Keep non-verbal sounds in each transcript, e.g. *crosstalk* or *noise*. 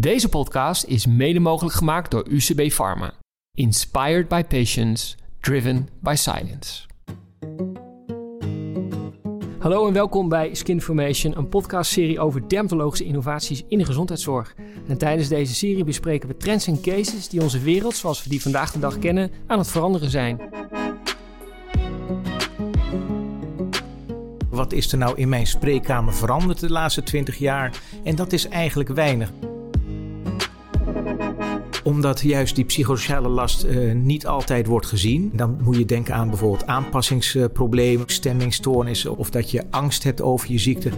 Deze podcast is mede mogelijk gemaakt door UCB Pharma. Inspired by patients, driven by science. Hallo en welkom bij Skinformation, een podcastserie over dermatologische innovaties in de gezondheidszorg. En tijdens deze serie bespreken we trends en cases die onze wereld, zoals we die vandaag de dag kennen, aan het veranderen zijn. Wat is er nou in mijn spreekkamer veranderd de laatste 20 jaar? En dat is eigenlijk weinig omdat juist die psychosociale last uh, niet altijd wordt gezien. Dan moet je denken aan bijvoorbeeld aanpassingsproblemen, stemmingstoornissen of dat je angst hebt over je ziekte.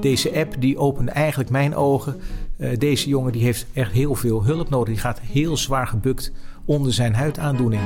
Deze app die opende eigenlijk mijn ogen. Uh, deze jongen die heeft echt heel veel hulp nodig. Die gaat heel zwaar gebukt onder zijn huidaandoening.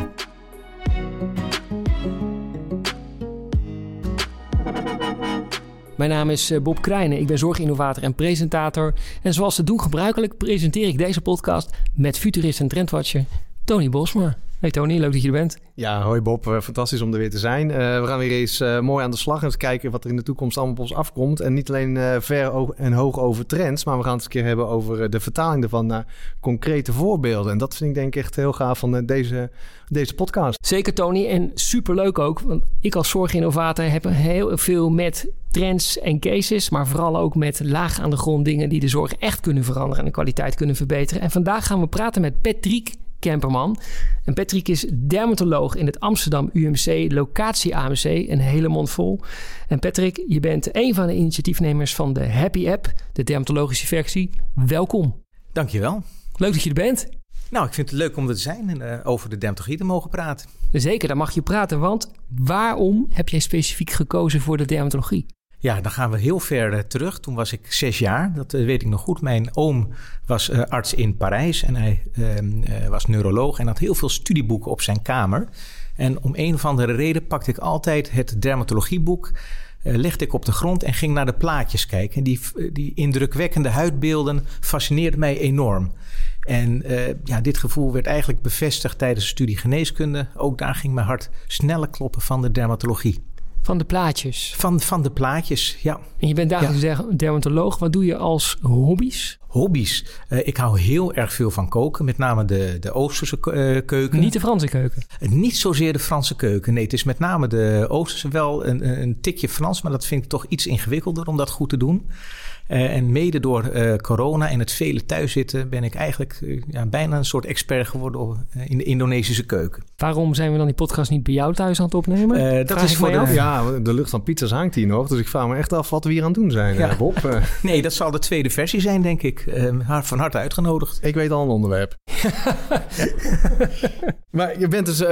Mijn naam is eh, Bob Krijnen, ik ben zorginnovator en presentator. En zoals te doen gebruikelijk presenteer ik deze podcast met futurist en trendwatcher Tony Bosma. Hey Tony, leuk dat je er bent. Ja, hoi Bob. Eh, fantastisch om er weer te zijn. Uh, we gaan weer eens uh, mooi aan de slag en eens kijken wat er in de toekomst allemaal op ons afkomt. En niet alleen uh, ver en hoog over trends, maar we gaan het een keer hebben over de vertaling ervan naar concrete voorbeelden. En dat vind ik denk ik echt heel gaaf van deze, deze podcast. Zeker Tony en superleuk ook, want ik als zorginnovator heb heel veel met trends en cases, maar vooral ook met laag aan de grond dingen die de zorg echt kunnen veranderen en de kwaliteit kunnen verbeteren. En vandaag gaan we praten met Patrick Kemperman. En Patrick is dermatoloog in het Amsterdam UMC, locatie AMC, een hele mond vol. En Patrick, je bent een van de initiatiefnemers van de Happy App, de dermatologische versie. Welkom. Dankjewel. Leuk dat je er bent. Nou, ik vind het leuk om er te zijn en uh, over de dermatologie te mogen praten. Zeker, daar mag je praten, want waarom heb jij specifiek gekozen voor de dermatologie? Ja, dan gaan we heel ver uh, terug. Toen was ik zes jaar, dat uh, weet ik nog goed. Mijn oom was uh, arts in Parijs en hij ehm, was neuroloog en had heel veel studieboeken op zijn kamer. En om een of andere reden pakte ik altijd het dermatologieboek, legde ik op de grond en ging naar de plaatjes kijken. En die, die indrukwekkende huidbeelden fascineerden mij enorm. En ja, dit gevoel werd eigenlijk bevestigd tijdens de studie geneeskunde. Ook daar ging mijn hart sneller kloppen van de dermatologie. Van de plaatjes? Van, van de plaatjes, ja. En je bent dagelijks ja. dermatoloog. Wat doe je als hobby's? Hobby's? Uh, ik hou heel erg veel van koken. Met name de, de Oosterse uh, keuken. Niet de Franse keuken? Uh, niet zozeer de Franse keuken. Nee, het is met name de Oosterse wel een, een tikje Frans. Maar dat vind ik toch iets ingewikkelder om dat goed te doen. Uh, en mede door uh, corona en het vele thuiszitten ben ik eigenlijk uh, ja, bijna een soort expert geworden in de Indonesische keuken. Waarom zijn we dan die podcast niet bij jou thuis aan het opnemen? dat is voor de, ja, de lucht van pizzas hangt hier nog. Dus ik vraag me echt af wat we hier aan het doen zijn, ja. Bob. *laughs* nee, dat zal de tweede versie zijn, denk ik. van harte uitgenodigd. Ik weet al een onderwerp. *laughs* *laughs* maar je bent dus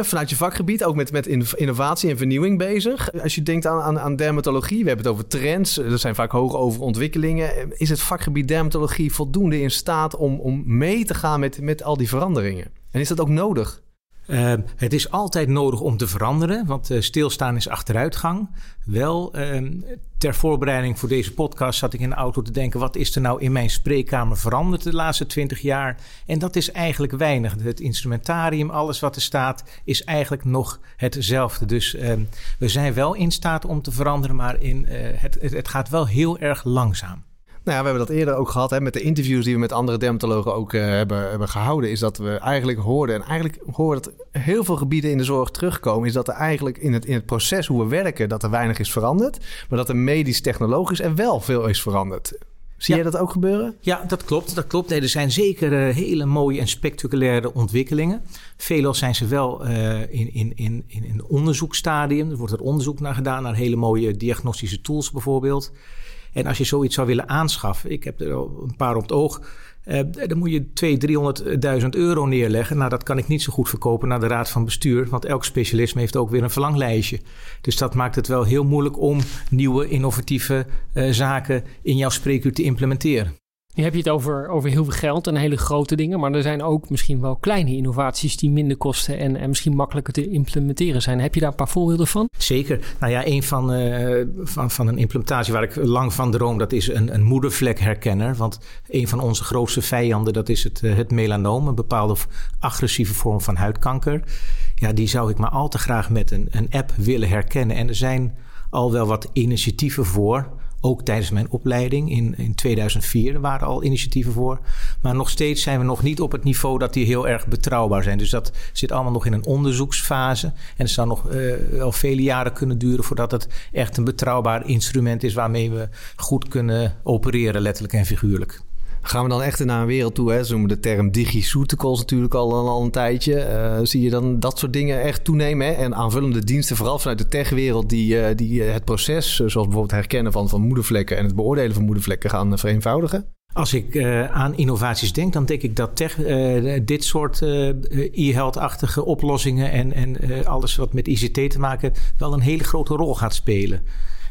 vanuit je vakgebied ook met, met innovatie en vernieuwing bezig. Als je denkt aan, aan, aan dermatologie, we hebben het over trends. Er zijn vaak hoog over ontwikkelingen. Is het vakgebied dermatologie voldoende in staat om, om mee te gaan met, met al die veranderingen? En is dat ook nodig? Uh, het is altijd nodig om te veranderen, want uh, stilstaan is achteruitgang. Wel, uh, ter voorbereiding voor deze podcast zat ik in de auto te denken: wat is er nou in mijn spreekkamer veranderd de laatste twintig jaar? En dat is eigenlijk weinig. Het instrumentarium, alles wat er staat, is eigenlijk nog hetzelfde. Dus ehm, we zijn wel in staat om te veranderen, maar in, eh, het, het, het gaat wel heel erg langzaam. Nou ja, we hebben dat eerder ook gehad hè, met de interviews die we met andere dermatologen ook uh, hebben, hebben gehouden. Is dat we eigenlijk hoorden, en eigenlijk horen dat heel veel gebieden in de zorg terugkomen, is dat er eigenlijk in het, in het proces hoe we werken, dat er weinig is veranderd. Maar dat er medisch-technologisch er wel veel is veranderd. Zie ja. jij dat ook gebeuren? Ja, dat klopt. Dat klopt. Nee, er zijn zeker uh, hele mooie en spectaculaire ontwikkelingen. Veelal zijn ze wel uh, in, in, in, in een onderzoekstadium. Er wordt er onderzoek naar gedaan, naar hele mooie diagnostische tools bijvoorbeeld. En als je zoiets zou willen aanschaffen, ik heb er een paar op het oog, uh, dan moet je 200.000, 300.000 euro neerleggen. Nou, dat kan ik niet zo goed verkopen naar de raad van bestuur, want elk specialisme heeft ook weer een verlanglijstje. Dus dat maakt het wel heel moeilijk om nieuwe innovatieve uh, zaken in jouw spreekuur te implementeren. Nu heb je het over, over heel veel geld en hele grote dingen, maar er zijn ook misschien wel kleine innovaties die minder kosten en, en misschien makkelijker te implementeren zijn. Heb je daar een paar voorbeelden van? Zeker. Nou ja, een van, uh, van, van een implementatie waar ik lang van droom, dat is een, een moedervlekherkenner. Want een van onze grootste vijanden, dat is het, het melanoom, een bepaalde agressieve vorm van huidkanker. Ja, die zou ik maar al te graag met een, een app willen herkennen. En er zijn al wel wat initiatieven voor Ook tijdens mijn opleiding in, in 2004 waren al initiatieven voor. Maar nog steeds zijn we nog niet op het niveau dat die heel erg betrouwbaar zijn. Dus dat zit allemaal nog in een onderzoeksfase. En het zou nog uh, wel vele jaren kunnen duren voordat het echt een betrouwbaar instrument is waarmee we goed kunnen opereren, letterlijk en figuurlijk. Gaan we dan echt naar een wereld toe? Hè? Ze noemen de term digiceuticals natuurlijk al, al een tijdje. Uh, zie je dan dat soort dingen echt toenemen? Hè? En aanvullende diensten, vooral vanuit de techwereld, die, uh, die het proces, zoals bijvoorbeeld herkennen van, van moedervlekken en het beoordelen van moedervlekken, gaan vereenvoudigen? Als ik aan innovaties denk, dan denk ik dat tech, dit soort uh, e-health-achtige oplossingen en, en alles wat met ICT te maken wel een hele grote rol gaat spelen.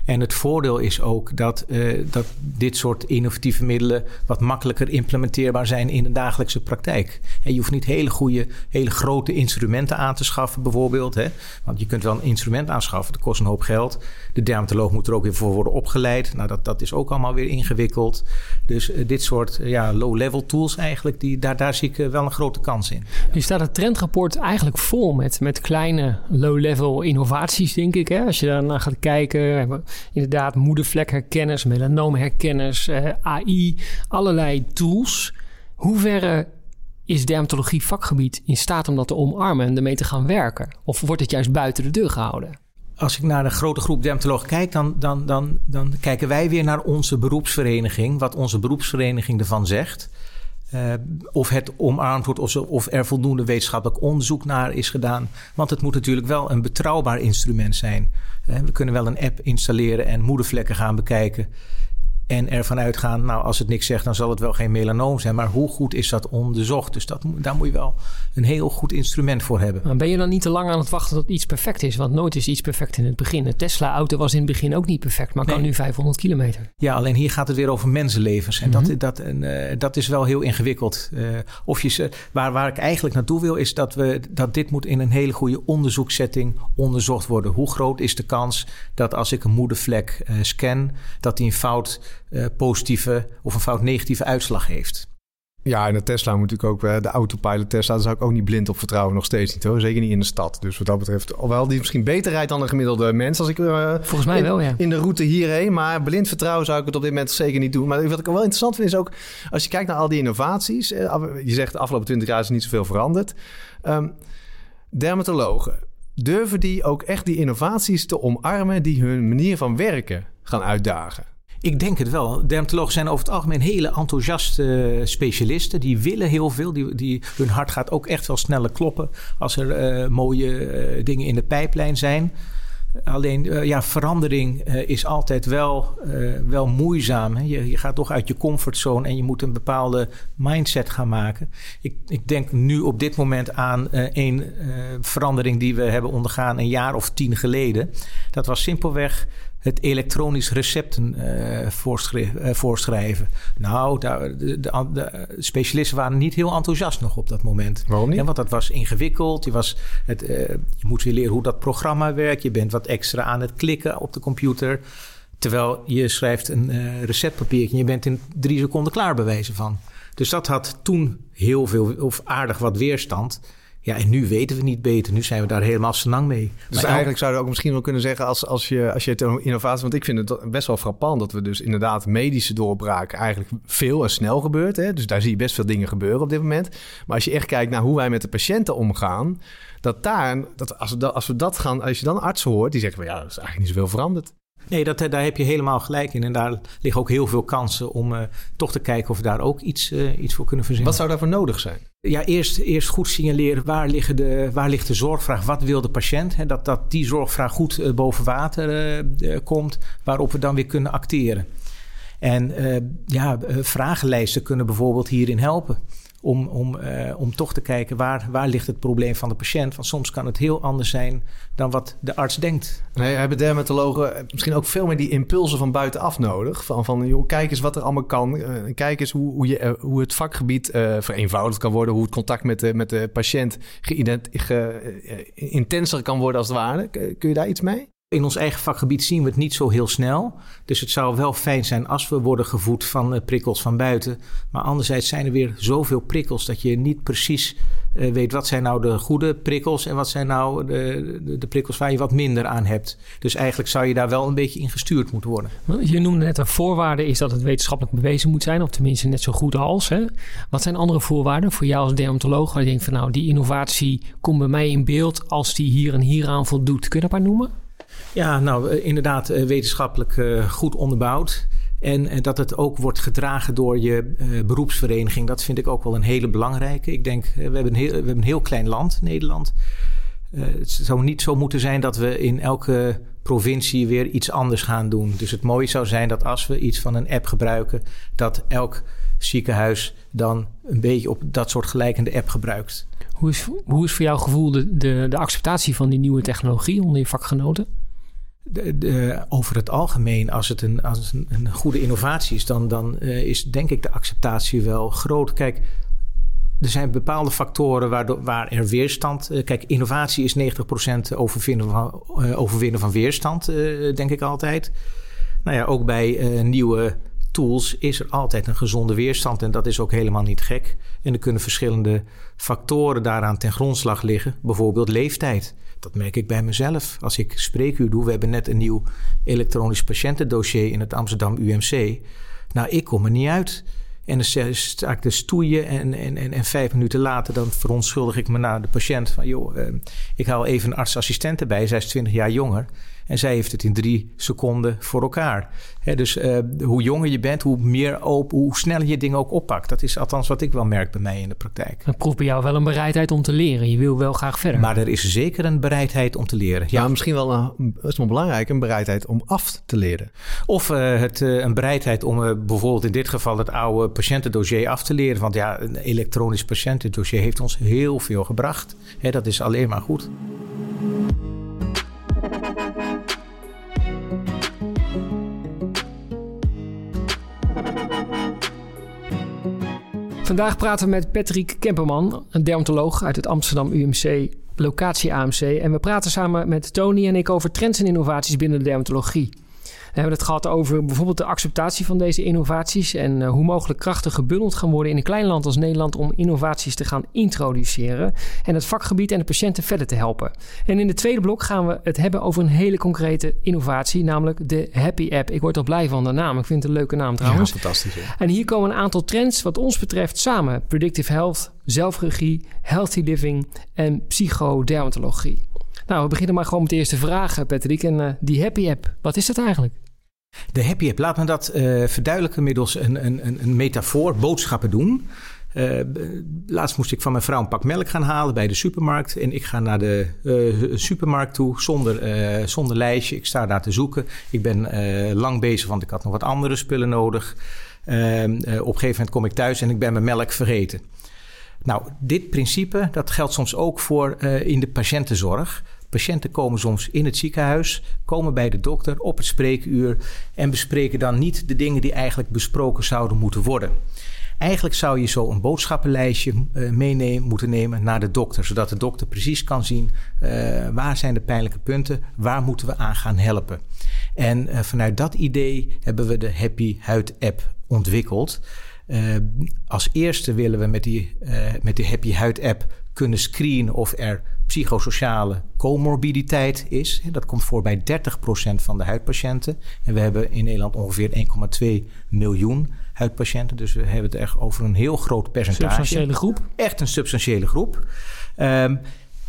En het voordeel is ook dat, uh, dat dit soort innovatieve middelen wat makkelijker implementeerbaar zijn in de dagelijkse praktijk. En je hoeft niet hele goede, hele grote instrumenten aan te schaffen, bijvoorbeeld. Hè? Want je kunt wel een instrument aanschaffen, dat kost een hoop geld. De dermatoloog moet er ook weer voor worden opgeleid. Nou, dat, dat is ook allemaal weer ingewikkeld. Dus uh, dit soort uh, ja, low-level tools eigenlijk, die, daar, daar zie ik wel een grote kans in. Nu staat het trendrapport eigenlijk vol met, met kleine low-level innovaties, denk ik. Hè? Als je daarnaar gaat kijken, inderdaad moedervlekherkenners, melanoomherkenners, uh, AI, allerlei tools. Hoe ver is dermatologie vakgebied in staat om dat te omarmen en ermee te gaan werken? Of wordt het juist buiten de deur gehouden? Als ik naar een grote groep dermatologen kijk, dan, dan, dan, dan kijken wij weer naar onze beroepsvereniging, wat onze beroepsvereniging ervan zegt. Uh, of het omarmd wordt of, of er voldoende wetenschappelijk onderzoek naar is gedaan. Want het moet natuurlijk wel een betrouwbaar instrument zijn. Uh, we kunnen wel een app installeren en moedervlekken gaan bekijken. En ervan uitgaan, nou, als het niks zegt, dan zal het wel geen melanoom zijn. Maar hoe goed is dat onderzocht? Dus dat, daar moet je wel een heel goed instrument voor hebben. Maar ben je dan niet te lang aan het wachten tot iets perfect is? Want nooit is iets perfect in het begin. De Tesla-auto was in het begin ook niet perfect, maar nee. kan nu 500 kilometer. Ja, alleen hier gaat het weer over mensenlevens. En mm -hmm. dat, dat, uh, dat is wel heel ingewikkeld. Uh, of je, waar, waar ik eigenlijk naartoe wil, is dat, we, dat dit moet in een hele goede onderzoekssetting onderzocht worden. Hoe groot is de kans dat als ik een moedervlek uh, scan, dat die een fout uh, positieve of een fout negatieve uitslag heeft. Ja, en de Tesla moet natuurlijk ook, de autopilot Tesla, daar zou ik ook niet blind op vertrouwen, nog steeds niet hoor. Zeker niet in de stad. Dus wat dat betreft, alhoewel die misschien beter rijdt dan een gemiddelde mens. Als ik, uh, Volgens mij in, wel, ja. In de route hierheen. Maar blind vertrouwen zou ik het op dit moment zeker niet doen. Maar wat ik wel interessant vind is ook, als je kijkt naar al die innovaties. Uh, je zegt de afgelopen 20 jaar is niet zoveel veranderd. Um, dermatologen, durven die ook echt die innovaties te omarmen die hun manier van werken gaan uitdagen? Ik denk het wel. Dermatologen zijn over het algemeen hele enthousiaste uh, specialisten. Die willen heel veel. Die, die, hun hart gaat ook echt wel sneller kloppen als er uh, mooie uh, dingen in de pijplijn zijn. Alleen ja, verandering is altijd wel, wel moeizaam. Hè? Je, je, gaat toch uit je comfortzone en je moet een bepaalde mindset gaan maken. Ik, ik denk nu op dit moment aan een verandering die we hebben ondergaan een jaar of tien geleden. Dat was simpelweg het elektronisch recepten uh, voorschrijven, uh, voorschrijven. Nou, daar, de, de, de, specialisten waren niet heel enthousiast nog op dat moment. Waarom niet? Ja, want dat was ingewikkeld. Je, was het, uh, je moet weer leren hoe dat programma werkt. Je bent wat extra aan het klikken op de computer. Terwijl je schrijft een receptpapiertje en je bent in drie seconden klaar bewijzen van. Dus dat had toen heel veel, of aardig wat weerstand. Ja, en nu weten we niet beter. Nu zijn we daar helemaal senang mee. Dus maar eigenlijk zou je ook misschien wel kunnen zeggen... als, als, je, als je het innovatie... want ik vind het best wel frappant... dat we dus inderdaad medische doorbraak... eigenlijk veel en snel gebeurt. Hè? Dus daar zie je best veel dingen gebeuren op dit moment. Maar als je echt kijkt naar hoe wij met de patiënten omgaan... dat daar, dat als, we dat, als we dat gaan... als je dan artsen hoort... die zeggen van ja, dat is eigenlijk niet zoveel veranderd. Nee, dat, daar heb je helemaal gelijk in. En daar liggen ook heel veel kansen om uh, toch te kijken of we daar ook iets, uh, iets voor kunnen verzinnen. Wat zou daarvoor nodig zijn? Ja, eerst, eerst goed signaleren waar, liggen de, waar ligt de zorgvraag? Wat wil de patiënt? Hè, dat, dat die zorgvraag goed uh, boven water komt, waarop we dan weer kunnen acteren. En ja, vragenlijsten kunnen bijvoorbeeld hierin helpen om, om, uh, om toch te kijken waar, waar ligt het probleem van de patiënt. Want soms kan het heel anders zijn dan wat de arts denkt. Nee, hebben dermatologen misschien ook veel meer die impulsen van buitenaf nodig? Van, van joh, kijk eens wat er allemaal kan. Uh, kijk eens hoe, hoe, je, hoe het vakgebied vereenvoudigd kan worden. Hoe het contact met de, met de patiënt intenser kan worden als het ware. Kun je daar iets mee? In ons eigen vakgebied zien we het niet zo heel snel. Dus het zou wel fijn zijn als we worden gevoed van prikkels van buiten. Maar anderzijds zijn er weer zoveel prikkels dat je niet precies uh, weet wat zijn nou de goede prikkels en wat zijn nou de, de, de, prikkels waar je wat minder aan hebt. Dus eigenlijk zou je daar wel een beetje in gestuurd moeten worden. Je noemde net een voorwaarde is dat het wetenschappelijk bewezen moet zijn, of tenminste net zo goed als. Hè? Wat zijn andere voorwaarden voor jou als dermatoloog? Waar je denkt van nou, die innovatie komt bij mij in beeld als die hier en hier aan voldoet. Kun je dat maar noemen? Ja, nou inderdaad wetenschappelijk goed onderbouwd. En dat het ook wordt gedragen door je beroepsvereniging, dat vind ik ook wel een hele belangrijke. Ik denk, we hebben een heel, we hebben een heel klein land, Nederland. Het zou niet zo moeten zijn dat we in elke provincie weer iets anders gaan doen. Dus het mooie zou zijn dat als we iets van een app gebruiken, dat elk ziekenhuis dan een beetje op dat soort gelijkende app gebruikt. Hoe is, hoe is voor jouw gevoel de, de acceptatie van die nieuwe technologie onder je vakgenoten? Over het algemeen, als het een, als een, een goede innovatie is, dan, dan uh, is denk ik de acceptatie wel groot. Kijk, er zijn bepaalde factoren waardoor, waar er weerstand. Uh, kijk, innovatie is 90% overwinnen van, uh, overwinnen van weerstand, denk ik altijd. Nou ja, ook bij nieuwe tools is er altijd een gezonde weerstand. En dat is ook helemaal niet gek. En er kunnen verschillende factoren daaraan ten grondslag liggen. Bijvoorbeeld leeftijd. Dat merk ik bij mezelf. Als ik spreekuur doe, we hebben net een nieuw elektronisch patiëntendossier in het Amsterdam UMC. Nou, ik kom er niet uit. En dan sta ik te stoeien en, en, en, en, vijf minuten later dan verontschuldig ik me naar de patiënt van... joh, eh, ik haal even een artsassistent erbij, zij is 20 jaar jonger. En zij heeft het in drie seconden voor elkaar. dus uh, hoe jonger je bent, hoe meer open, hoe sneller je dingen ook oppakt. Dat is althans wat ik wel merk bij mij in de praktijk. Dat proeft bij jou wel een bereidheid om te leren. Je wil wel graag verder. Maar er is zeker een bereidheid om te leren. Ja, misschien wel een, is wel belangrijk, een bereidheid om af te leren. Of uh, het, uh, een bereidheid om bijvoorbeeld in dit geval het oude patiëntendossier af te leren. Want ja, een elektronisch patiëntendossier heeft ons heel veel gebracht. dat is alleen maar goed. Vandaag praten we met Patrick Kemperman, een dermatoloog uit het Amsterdam UMC, locatie AMC. En we praten samen met Tony en ik over trends en innovaties binnen de dermatologie. We hebben het gehad over bijvoorbeeld de acceptatie van deze innovaties en uh, hoe mogelijk krachten gebundeld gaan worden in een klein land als Nederland om innovaties te gaan introduceren en het vakgebied en de patiënten verder te helpen. En in de tweede blok gaan we het hebben over een hele concrete innovatie, namelijk de Happy App. Ik word er blij van de naam. Ik vind het een leuke naam trouwens. Ja, fantastisch. En hier komen een aantal trends wat ons betreft samen: predictive health, zelfregie, healthy living en psychodermatologie. Nou, we beginnen maar gewoon met de eerste vraag, Patrick. En uh, die Happy App, wat is dat eigenlijk? De Happy App, laat me dat uh, verduidelijken middels een, een, een metafoor, boodschappen doen. Uh, laatst moest ik van mijn vrouw een pak melk gaan halen bij de supermarkt. En ik ga naar de supermarkt toe zonder, zonder lijstje. Ik sta daar te zoeken. Ik ben lang bezig, want ik had nog wat andere spullen nodig. Ehm, op een gegeven moment kom ik thuis en ik ben mijn melk vergeten. Nou, dit principe dat geldt soms ook voor in de patiëntenzorg. Patiënten komen soms in het ziekenhuis, komen bij de dokter op het spreekuur en bespreken dan niet de dingen die eigenlijk besproken zouden moeten worden. Eigenlijk zou je zo een boodschappenlijstje uh, meenemen, moeten nemen naar de dokter, zodat de dokter precies kan zien uh, waar zijn de pijnlijke punten, waar moeten we aan gaan helpen. En uh, vanuit dat idee hebben we de Happy Huid app ontwikkeld. Als eerste willen we met die, met die Happy Huid app kunnen screenen of er psychosociale comorbiditeit is. Dat komt voor bij 30% van de huidpatiënten. En we hebben in Nederland ongeveer 1,2 miljoen huidpatiënten. Dus we hebben het echt over een heel groot percentage. Substantiële groep? Echt een substantiële groep. Um,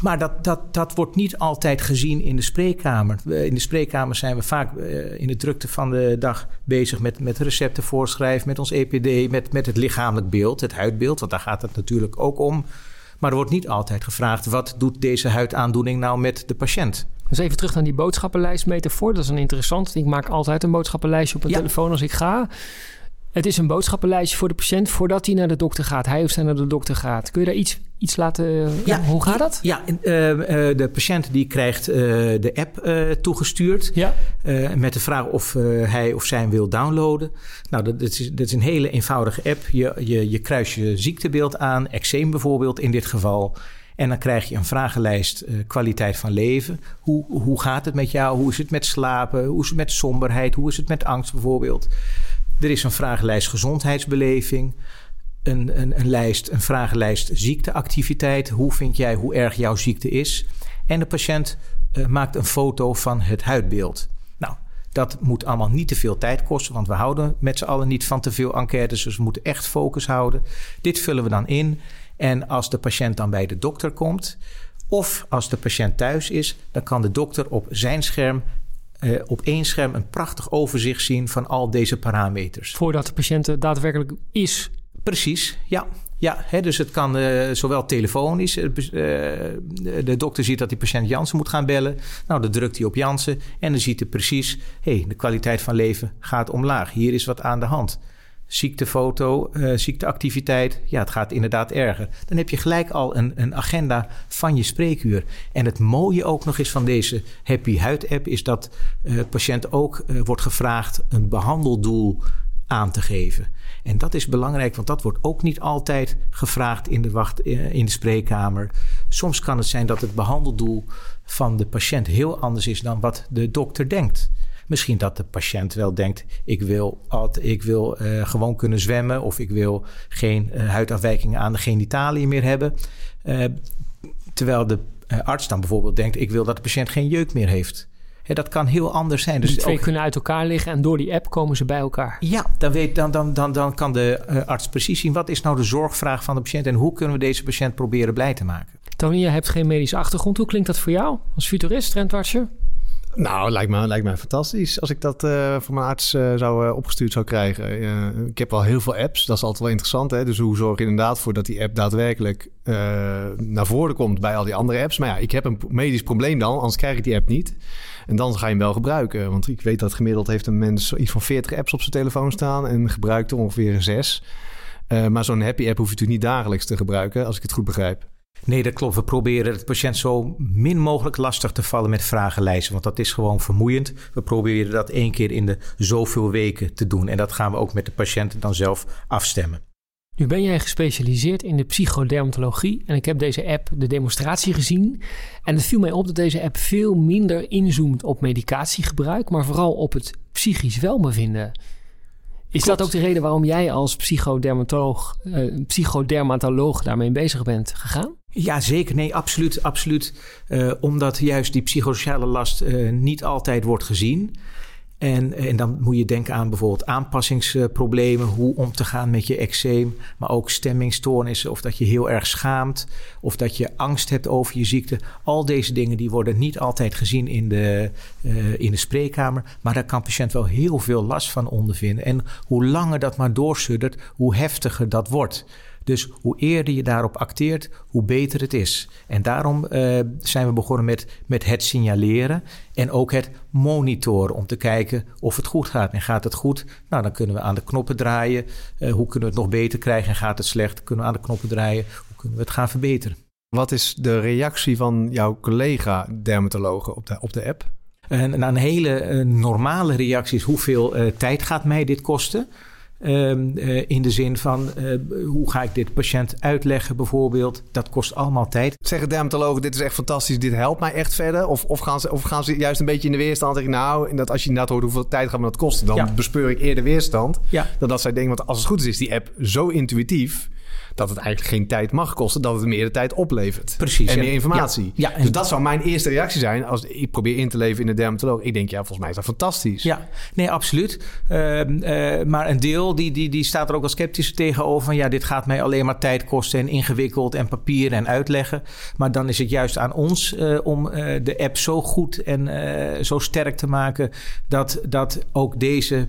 maar dat, dat, dat wordt niet altijd gezien in de spreekkamer. In de spreekkamer zijn we vaak uh, in de drukte van de dag bezig met, met recepten voorschrijven, met ons EPD, met, met het lichamelijk beeld, het huidbeeld. Want daar gaat het natuurlijk ook om. Maar er wordt niet altijd gevraagd: wat doet deze huidaandoening nou met de patiënt? Dus even terug naar die boodschappenlijst metafoor. Dat is een interessant. Ik maak altijd een boodschappenlijstje op een telefoon als ik ga. Het is een boodschappenlijstje voor de patiënt voordat hij naar de dokter gaat. Hij of zij naar de dokter gaat. Kun je daar iets, iets laten... Ja, hoe gaat dat? Ja, uh, de patiënt die krijgt uh, de app uh, toegestuurd. Ja. met de vraag of hij of zij wil downloaden. Nou, dat, dat, is, dat is een hele eenvoudige app. Je, je, je kruist je ziektebeeld aan. Eczeem bijvoorbeeld in dit geval. En dan krijg je een vragenlijst kwaliteit van leven. Hoe, hoe gaat het met jou? Hoe is het met slapen? Hoe is het met somberheid? Hoe is het met angst bijvoorbeeld? Er is een vragenlijst gezondheidsbeleving. een, een, een lijst, een vragenlijst ziekteactiviteit. Hoe vind jij hoe erg jouw ziekte is? En de patiënt uh, maakt een foto van het huidbeeld. Nou, dat moet allemaal niet te veel tijd kosten, want we houden met z'n allen niet van te veel enquêtes, dus we moeten echt focus houden. Dit vullen we dan in. En als de patiënt dan bij de dokter komt, of als de patiënt thuis is, dan kan de dokter op zijn scherm uh, op één scherm een prachtig overzicht zien van al deze parameters. Voordat de patiënt er daadwerkelijk is. Precies, ja. Ja, hè, dus het kan uh, zowel telefonisch. Uh, de dokter ziet dat die patiënt Jansen moet gaan bellen. Nou, dan drukt hij op Jansen en dan ziet hij precies... hé, hey, de kwaliteit van leven gaat omlaag. Hier is wat aan de hand ziektefoto, uh, ziekteactiviteit. Ja, het gaat inderdaad erger. Dan heb je gelijk al een, een agenda van je spreekuur. En het mooie ook nog is van deze Happy Huid app... is dat uh, patiënt ook uh, wordt gevraagd een behandeldoel aan te geven. En dat is belangrijk, want dat wordt ook niet altijd gevraagd in de, wacht, in de spreekkamer. Soms kan het zijn dat het behandeldoel van de patiënt heel anders is dan wat de dokter denkt. Misschien dat de patiënt wel denkt: ik wil, ik wil uh, gewoon kunnen zwemmen of ik wil geen uh, huidafwijkingen aan de genitaliën meer hebben. Uh, terwijl de arts dan bijvoorbeeld denkt: ik wil dat de patiënt geen jeuk meer heeft. Dat kan heel anders zijn. Dus, twee ook... kunnen uit elkaar liggen en door die app komen ze bij elkaar. Ja, dan, weet, dan, dan, dan, dan kan de arts precies zien wat is nou de zorgvraag van de patiënt en hoe kunnen we deze patiënt proberen blij te maken. Tony, je hebt geen medische achtergrond. Hoe klinkt dat voor jou als futurist, trendwatcher? Nou, lijkt me, lijkt me fantastisch als ik dat uh, van mijn arts uh, zou uh, opgestuurd zou krijgen. ik heb al heel veel apps, dat is altijd wel interessant. Hè? Dus hoe zorg je inderdaad voor dat die app daadwerkelijk naar voren komt bij al die andere apps. Maar ja, ik heb een medisch probleem dan, anders krijg ik die app niet. En dan ga je hem wel gebruiken. Want ik weet dat gemiddeld heeft een mens iets van 40 apps op zijn telefoon staan en gebruikt er ongeveer 6. maar zo'n happy app hoef je natuurlijk niet dagelijks te gebruiken, als ik het goed begrijp. Nee, dat klopt. We proberen het patiënt zo min mogelijk lastig te vallen met vragenlijsten. Want dat is gewoon vermoeiend. We proberen dat één keer in de zoveel weken te doen. En dat gaan we ook met de patiënten dan zelf afstemmen. Nu ben jij gespecialiseerd in de psychodermatologie en ik heb deze app de demonstratie gezien. En het viel mij op dat deze app veel minder inzoomt op medicatiegebruik, maar vooral op het psychisch welbevinden. Is dat ook de reden waarom jij als psychodermatoloog, uh, psychodermatoloog daarmee bezig bent gegaan? Ja, zeker. Nee, absoluut. absoluut. Uh, omdat juist die psychosociale last uh, niet altijd wordt gezien. En, en dan moet je denken aan bijvoorbeeld aanpassingsproblemen, hoe om te gaan met je eczeem, maar ook stemmingstoornissen, of dat je heel erg schaamt, of dat je angst hebt over je ziekte. Al deze dingen die worden niet altijd gezien in de, uh, in de spreekkamer, maar daar kan patiënt wel heel veel last van ondervinden. En hoe langer dat maar doorsuddert, hoe heftiger dat wordt. Dus hoe eerder je daarop acteert, hoe beter het is. En daarom uh, zijn we begonnen met, met het signaleren en ook het monitoren om te kijken of het goed gaat. En gaat het goed? Nou, dan kunnen we aan de knoppen draaien. Uh, hoe kunnen we het nog beter krijgen? En gaat het slecht? Kunnen we aan de knoppen draaien? Hoe kunnen we het gaan verbeteren? Wat is de reactie van jouw collega dermatologen op de, op de app? En, een hele uh, normale reactie is hoeveel tijd gaat mij dit kosten? Um, uh, in de zin van uh, hoe ga ik dit patiënt uitleggen bijvoorbeeld. Dat kost allemaal tijd. Zeggen dermatologen, dit is echt fantastisch, dit helpt mij echt verder? Of, of, gaan, ze, of gaan ze juist een beetje in de weerstand? Nou, dat als je inderdaad hoort hoeveel tijd gaat me dat kosten... dan ja. bespeur ik eerder weerstand. Ja. Dan dat zij denken, want als het goed is, is die app zo intuïtief dat het eigenlijk geen tijd mag kosten, dat het meer de tijd oplevert. Precies. En meer informatie. Ja, Dus dat zou mijn eerste reactie zijn als ik probeer in te leven in de dermatoloog. Ik denk, ja, volgens mij is dat fantastisch. Ja, nee, absoluut. Uh, uh, maar een deel die, die, die staat er ook wel sceptisch tegenover van ja, dit gaat mij alleen maar tijd kosten en ingewikkeld en papier en uitleggen. Maar dan is het juist aan ons uh, om de app zo goed en zo sterk te maken dat, dat ook deze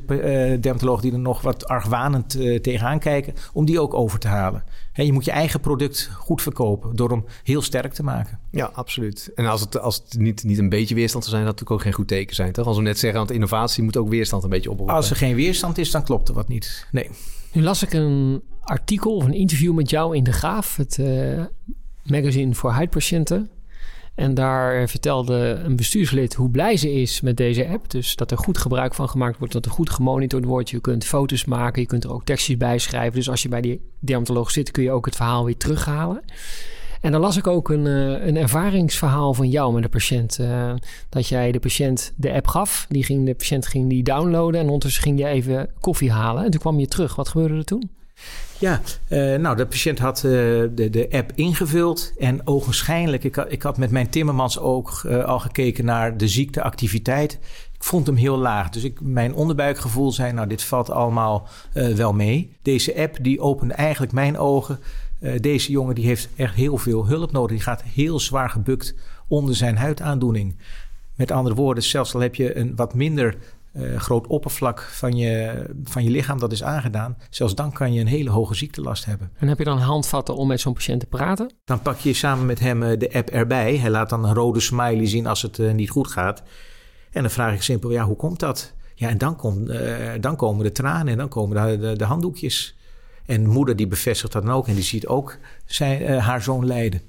dermatoloog die er nog wat argwanend tegenaan kijken, om die ook over te halen je moet je eigen product goed verkopen door hem heel sterk te maken. Ja, absoluut. En als het, als het niet, niet een beetje weerstand zou zijn, dat natuurlijk ook geen goed teken zijn. Toch? Als we net zeggen, want innovatie moet ook weerstand een beetje oproepen. Als er geen weerstand is, dan klopt er wat niet. Nee. Nu las ik een artikel of een interview met jou in De Graaf, het uh, magazine voor huidpatiënten. En daar vertelde een bestuurslid hoe blij ze is met deze app. Dus dat er goed gebruik van gemaakt wordt, dat er goed gemonitord wordt. Je kunt foto's maken, je kunt er ook tekstjes bij schrijven. Dus als je bij die dermatoloog zit, kun je ook het verhaal weer terughalen. En dan las ik ook een, uh, een ervaringsverhaal van jou met de patiënt. Uh, dat jij de patiënt de app gaf. Die ging, de patiënt ging die downloaden. En ondertussen ging je even koffie halen. En toen kwam je terug. Wat gebeurde er toen? Ja, uh, nou, de patiënt had de, de app ingevuld. En ogenschijnlijk, ik, ik had met mijn timmermans ook al gekeken naar de ziekteactiviteit. Ik vond hem heel laag. Dus ik, mijn onderbuikgevoel zei, nou, dit valt allemaal wel mee. Deze app die opende eigenlijk mijn ogen deze jongen die heeft echt heel veel hulp nodig. Die gaat heel zwaar gebukt onder zijn huidaandoening. Met andere woorden, zelfs al heb je een wat minder uh, groot oppervlak van je, van je lichaam dat is aangedaan, zelfs dan kan je een hele hoge ziektelast hebben. En heb je dan handvatten om met zo'n patiënt te praten? Dan pak je samen met hem uh, de app erbij. Hij laat dan een rode smiley zien als het uh, niet goed gaat. En dan vraag ik simpel, ja, hoe komt dat? Ja, en dan, komt, dan komen de tranen en dan komen de, de, de handdoekjes. En moeder die bevestigt dat dan ook en die ziet ook zijn, haar zoon lijden.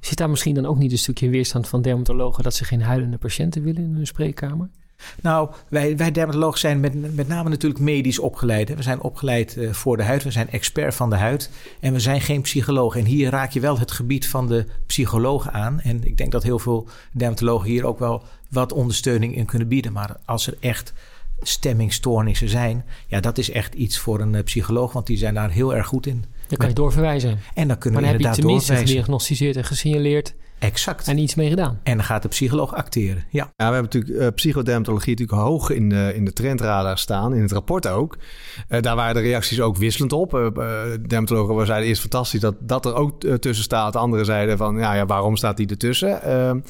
Zit daar misschien dan ook niet een stukje weerstand van dermatologen dat ze geen huilende patiënten willen in hun spreekkamer? Nou, wij, wij dermatologen zijn met, met name natuurlijk medisch opgeleid. We zijn opgeleid uh, voor de huid, we zijn expert van de huid en we zijn geen psycholoog. En hier raak je wel het gebied van de psychologen aan. En ik denk dat heel veel dermatologen hier ook wel wat ondersteuning in kunnen bieden. Maar als er echt stemmingstoornissen zijn. Ja, dat is echt iets voor een uh, psycholoog, want die zijn daar heel erg goed in. Dan kan je doorverwijzen. En dan kunnen maar we inderdaad doorverwijzen. Heb je tenminste gediagnosticeerd en gesignaleerd. Exact. En iets mee gedaan. En dan gaat de psycholoog acteren, ja. Ja, we hebben natuurlijk uh, psychodermatologie natuurlijk hoog in de, in de trendradar staan, in het rapport ook. Uh, daar waren de reacties ook wisselend op. Uh, dermatologen zeiden eerst fantastisch dat dat er ook tussen staat. Anderen zeiden van, ja, ja waarom staat die ertussen? Ehm,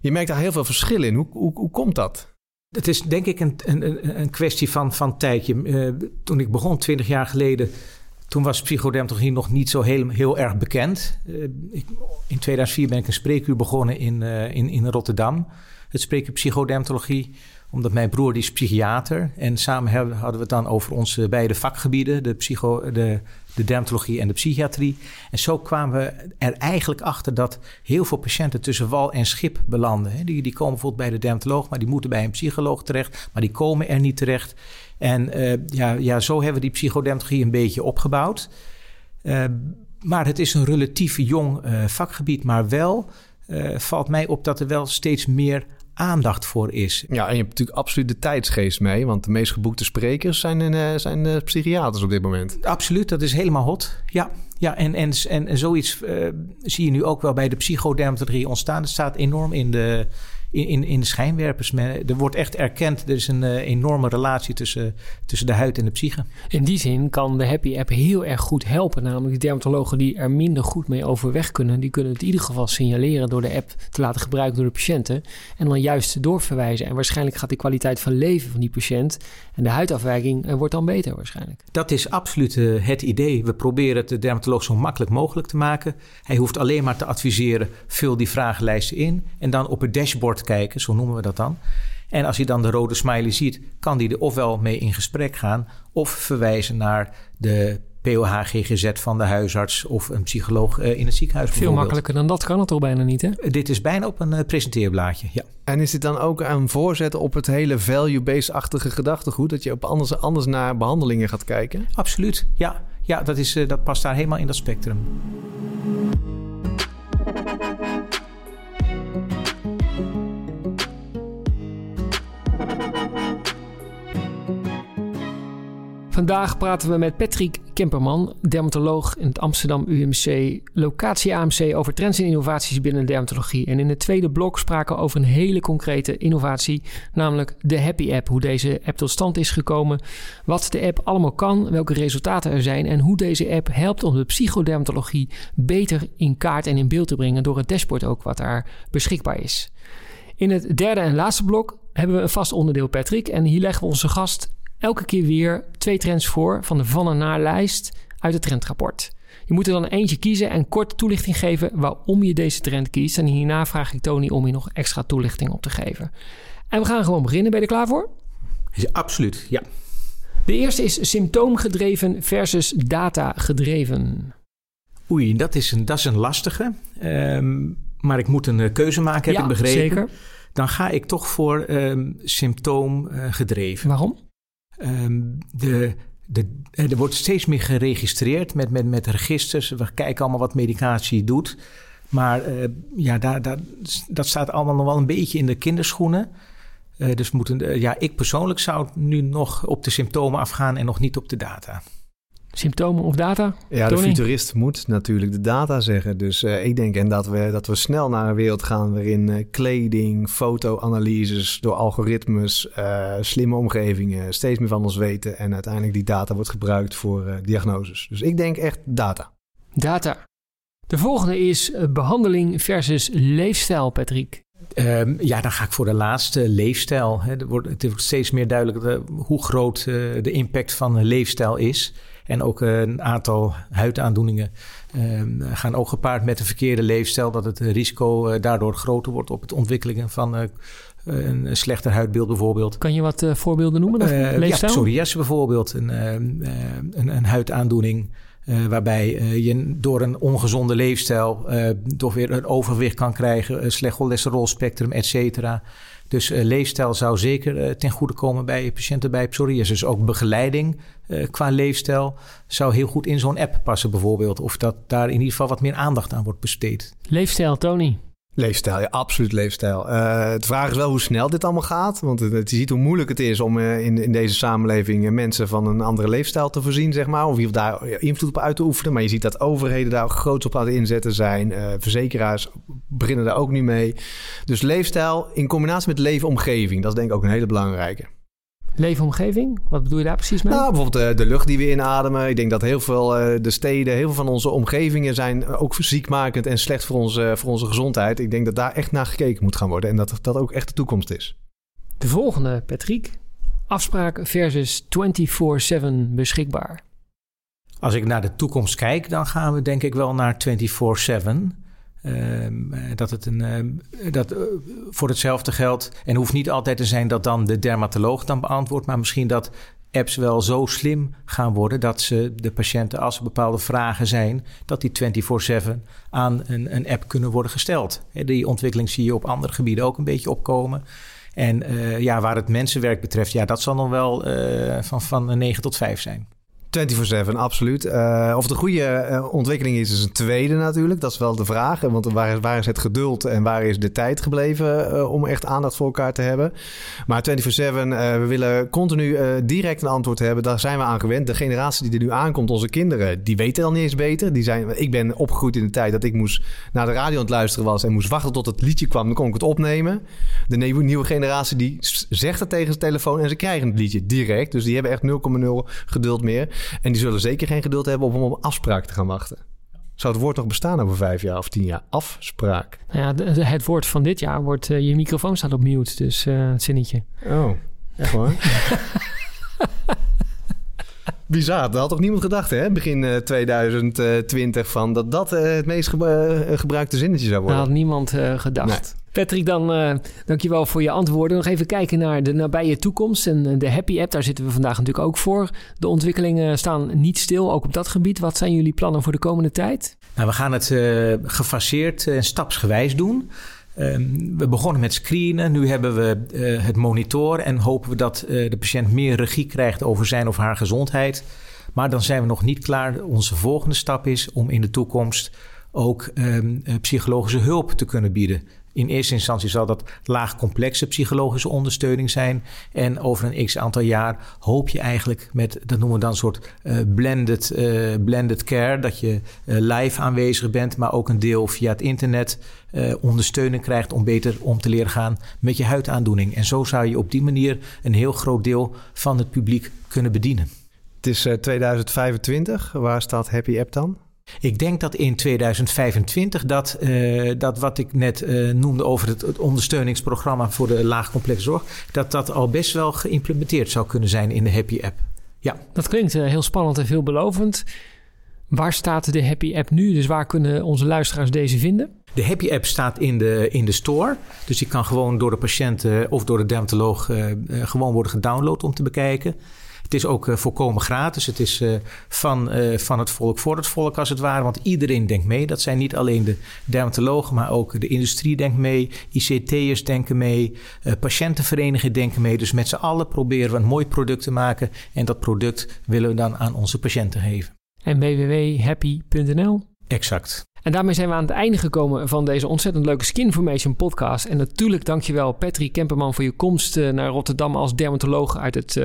je merkt daar heel veel verschil in. Hoe, hoe, hoe komt dat? Het is denk ik een, een, een kwestie van, van tijdje. Uh, toen ik begon, 20 jaar geleden, toen was psychodermatologie nog niet zo heel, heel erg bekend. Uh, ik, in 2004 ben ik een spreekuur begonnen in, uh, in, in Rotterdam. Het spreekuur psychodermatologie omdat mijn broer die is psychiater. En samen hadden we het dan over onze beide vakgebieden. De, psycho, de, de dermatologie en de psychiatrie. En zo kwamen we er eigenlijk achter dat heel veel patiënten tussen wal en schip belanden. Die, die komen bijvoorbeeld bij de dermatoloog, maar die moeten bij een psycholoog terecht. Maar die komen er niet terecht. En uh, ja, ja, zo hebben we die psychodermatologie een beetje opgebouwd. Uh, maar het is een relatief jong uh, vakgebied, maar wel valt mij op dat er wel steeds meer aandacht voor is. Ja, en je hebt natuurlijk absoluut de tijdsgeest mee. Want de meest geboekte sprekers zijn, zijn psychiaters op dit moment. Absoluut, dat is helemaal hot. Ja, ja en, en, en, en zoiets zie je nu ook wel bij de psychodermatologie ontstaan. Het staat enorm in de, in, in, in schijnwerpers. Er wordt echt erkend, er is een uh, enorme relatie tussen, tussen de huid en de psyche. In die zin kan de Happy App heel erg goed helpen. Namelijk de dermatologen die er minder goed mee overweg kunnen. Die kunnen het in ieder geval signaleren door de app te laten gebruiken door de patiënten. En dan juist doorverwijzen. En waarschijnlijk gaat de kwaliteit van leven van die patiënt en de huidafwijking uh, wordt dan beter waarschijnlijk. Dat is absoluut uh, het idee. We proberen het de dermatoloog zo makkelijk mogelijk te maken. Hij hoeft alleen maar te adviseren, vul die vragenlijsten in. En dan op het dashboard kijken, zo noemen we dat dan. En als hij dan de rode smiley ziet, kan hij er ofwel mee in gesprek gaan of verwijzen naar de POH-GGZ van de huisarts of een psycholoog uh, in het ziekenhuis. Veel makkelijker dan dat kan het toch bijna niet, hè? Dit is bijna op een uh, presenteerblaadje, ja. En is dit dan ook een voorzet op het hele value-based-achtige gedachtegoed? Dat je op anders, anders naar behandelingen gaat kijken? Absoluut, ja. Ja, dat, is, uh, dat past daar helemaal in dat spectrum. Vandaag praten we met Patrick Kemperman, dermatoloog in het Amsterdam UMC, locatie AMC, over trends en innovaties binnen de dermatologie. En in het tweede blok spraken we over een hele concrete innovatie, namelijk de Happy App. Hoe deze app tot stand is gekomen, wat de app allemaal kan, welke resultaten er zijn en hoe deze app helpt om de psychodermatologie beter in kaart en in beeld te brengen door het dashboard ook wat daar beschikbaar is. In het derde en laatste blok hebben we een vast onderdeel, Patrick. En hier leggen we onze gast elke keer weer twee trends voor van de van en naar lijst uit het trendrapport. Je moet er dan eentje kiezen en kort toelichting geven waarom je deze trend kiest. En hierna vraag ik Tony om je nog extra toelichting op te geven. En we gaan gewoon beginnen. Ben je er klaar voor? Ja, absoluut, ja. De eerste is symptoomgedreven versus datagedreven. Oei, dat is een, dat is een lastige. Um, maar ik moet een uh, keuze maken, heb ja, ik begrepen. zeker. Dan ga ik toch voor um, symptoomgedreven. Waarom? Um, de, de, er wordt steeds meer geregistreerd met, met, met registers. We kijken allemaal wat medicatie doet. Maar ja, daar, dat staat allemaal nog wel een beetje in de kinderschoenen. dus moeten, ja, ik persoonlijk zou nu nog op de symptomen afgaan en nog niet op de data. Symptomen of data? Ja, de futurist moet natuurlijk de data zeggen. Dus uh, ik denk en dat we, dat we snel naar een wereld gaan waarin uh, kleding, fotoanalyses door algoritmes, uh, slimme omgevingen steeds meer van ons weten. En uiteindelijk die data wordt gebruikt voor diagnoses. Dus ik denk echt data. Data. De volgende is behandeling versus leefstijl, Patrick. Um, ja, dan ga ik voor de laatste leefstijl. Hè. wordt, het wordt steeds meer duidelijk hoe groot de impact van leefstijl is. En ook eh, een aantal huidaandoeningen ehm, gaan ook gepaard met een verkeerde leefstijl. Dat het risico eh, daardoor groter wordt op het ontwikkelen van eh, een slechter huidbeeld bijvoorbeeld. Kan je wat voorbeelden noemen? Uh, ja, psoriasis bijvoorbeeld, een, ehm, een, een huidaandoening. waarbij je door een ongezonde leefstijl toch weer een overwicht kan krijgen, slecht cholesterolspectrum, et cetera. Dus uh, leefstijl zou zeker uh, ten goede komen bij patiënten bij psoriasis. Dus ook begeleiding uh, qua leefstijl zou heel goed in zo'n app passen bijvoorbeeld. Of dat daar in ieder geval wat meer aandacht aan wordt besteed. Leefstijl, Tony. Leefstijl, ja, absoluut leefstijl. Uh, de vraag is wel hoe snel dit allemaal gaat. Want je ziet hoe moeilijk het is om uh, in, in deze samenleving mensen van een andere leefstijl te voorzien, zeg maar. Of daar invloed op uit te oefenen. Maar je ziet dat overheden daar groot op aan het inzetten zijn. Verzekeraars beginnen daar ook nu mee. Dus leefstijl in combinatie met leefomgeving, dat is denk ik ook een hele belangrijke. Leefomgeving? Wat bedoel je daar precies mee? Nou, bijvoorbeeld de, eh, de lucht die we inademen. Ik denk dat heel veel uh, de steden, heel veel van onze omgevingen zijn ook ziekmakend en slecht voor onze, voor onze gezondheid. Ik denk dat daar echt naar gekeken moet gaan worden en dat dat ook echt de toekomst is. De volgende, Patrick. Afspraak versus 24-7 beschikbaar. Als ik naar de toekomst kijk, dan gaan we denk ik wel naar 24-7. Ehm, eh, dat het een, ehm, dat, eh, voor hetzelfde geldt. En hoeft niet altijd te zijn dat dan de dermatoloog dan beantwoordt, maar misschien dat apps wel zo slim gaan worden dat ze de patiënten, als er bepaalde vragen zijn, dat die 24/7 aan een, een app kunnen worden gesteld. Die ontwikkeling zie je op andere gebieden ook een beetje opkomen. En uh, ja, waar het mensenwerk betreft, ja, dat zal nog wel van, van 9 tot 5 zijn. 24-7, absoluut. Uh, of een goede uh, ontwikkeling is, is een tweede natuurlijk. Dat is wel de vraag. Want waar is, waar is het geduld en waar is de tijd gebleven om echt aandacht voor elkaar te hebben? Maar 24-7, we willen continu direct een antwoord hebben. Daar zijn we aan gewend. De generatie die er nu aankomt, onze kinderen, die weten al niet eens beter. Die zijn, ik ben opgegroeid in de tijd dat ik moest naar de radio aan het luisteren was en moest wachten tot het liedje kwam. Dan kon ik het opnemen. De nieuwe, nieuwe generatie die zegt het tegen zijn telefoon en ze krijgen het liedje direct. Dus die hebben echt 0,0 geduld meer. En die zullen zeker geen geduld hebben om op afspraak te gaan wachten. Zou het woord nog bestaan over vijf jaar of tien jaar? Afspraak. Nou ja, het woord van dit jaar wordt... Uh, je microfoon staat op mute, dus uh, het zinnetje. Oh, echt waar? *laughs* Bizar, dat had toch niemand gedacht, hè? Begin uh, 2020 van dat dat het meest gebruikte zinnetje zou worden. Dat had niemand gedacht. Patrick, dan uh, dankjewel voor je antwoorden. Nog even kijken naar de nabije toekomst en eh, de Happy App. Daar zitten we vandaag natuurlijk ook voor. De ontwikkelingen staan niet stil, ook op dat gebied. Wat zijn jullie plannen voor de komende tijd? Nou, we gaan het uh, gefaseerd en stapsgewijs doen. Ehm, we begonnen met screenen, nu hebben we het monitoren en hopen we dat de patiënt meer regie krijgt over zijn of haar gezondheid. Maar dan zijn we nog niet klaar. Onze volgende stap is om in de toekomst ook ehm, psychologische hulp te kunnen bieden. In eerste instantie zal dat laagcomplexe psychologische ondersteuning zijn. En over een x aantal jaar hoop je eigenlijk met, dat noemen we dan een soort uh, blended, uh, blended care. Dat je uh, live aanwezig bent, maar ook een deel via het internet ondersteuning krijgt om beter om te leren gaan met je huidaandoening. En zo zou je op die manier een heel groot deel van het publiek kunnen bedienen. Het is 2025. Waar staat Happy App dan? Ik denk dat in 2025 dat, uh, dat wat ik net uh, noemde over het, het, ondersteuningsprogramma voor de laagcomplexe zorg, dat dat al best wel geïmplementeerd zou kunnen zijn in de Happy App. Ja. Dat klinkt uh, heel spannend en veelbelovend. Waar staat de Happy App nu? Dus waar kunnen onze luisteraars deze vinden? De Happy App staat in de, in de store. Dus die kan gewoon door de patiënt of door de dermatoloog gewoon worden gedownload om te bekijken. Het is ook volkomen gratis. Het is van, van het volk voor het volk als het ware. Want iedereen denkt mee. Dat zijn niet alleen de dermatologen, maar ook de industrie denkt mee. ICT'ers denken mee. patiëntenverenigingen denken mee. Dus met z'n allen proberen we een mooi product te maken. En dat product willen we dan aan onze patiënten geven. En www.happy.nl? Exact. En daarmee zijn we aan het einde gekomen van deze ontzettend leuke Skinformation podcast. En natuurlijk dankjewel Patrick Kemperman voor je komst eh, naar Rotterdam als dermatoloog uit het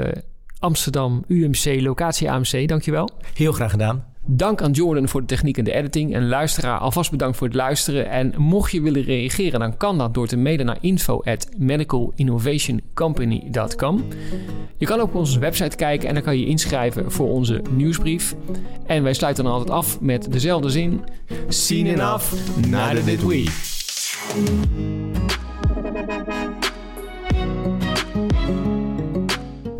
Amsterdam UMC locatie AMC. Dankjewel. Heel graag gedaan. Dank aan Jordan voor de techniek en de editing. En luisteraar, alvast bedankt voor het luisteren. En mocht je willen reageren, dan kan dat door te mailen naar info at medicalinnovationcompany.com. Je kan ook op onze website kijken en dan kan je inschrijven voor onze nieuwsbrief. En wij sluiten dan altijd af met dezelfde zin. Seen enough, neither did we.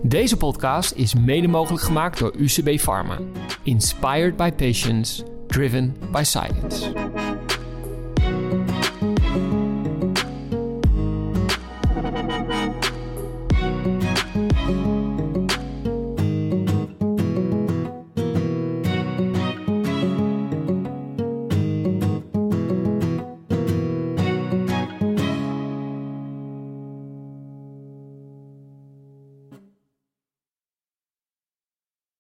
Deze podcast is mede mogelijk gemaakt door UCB Pharma. Inspired by patients, driven by science.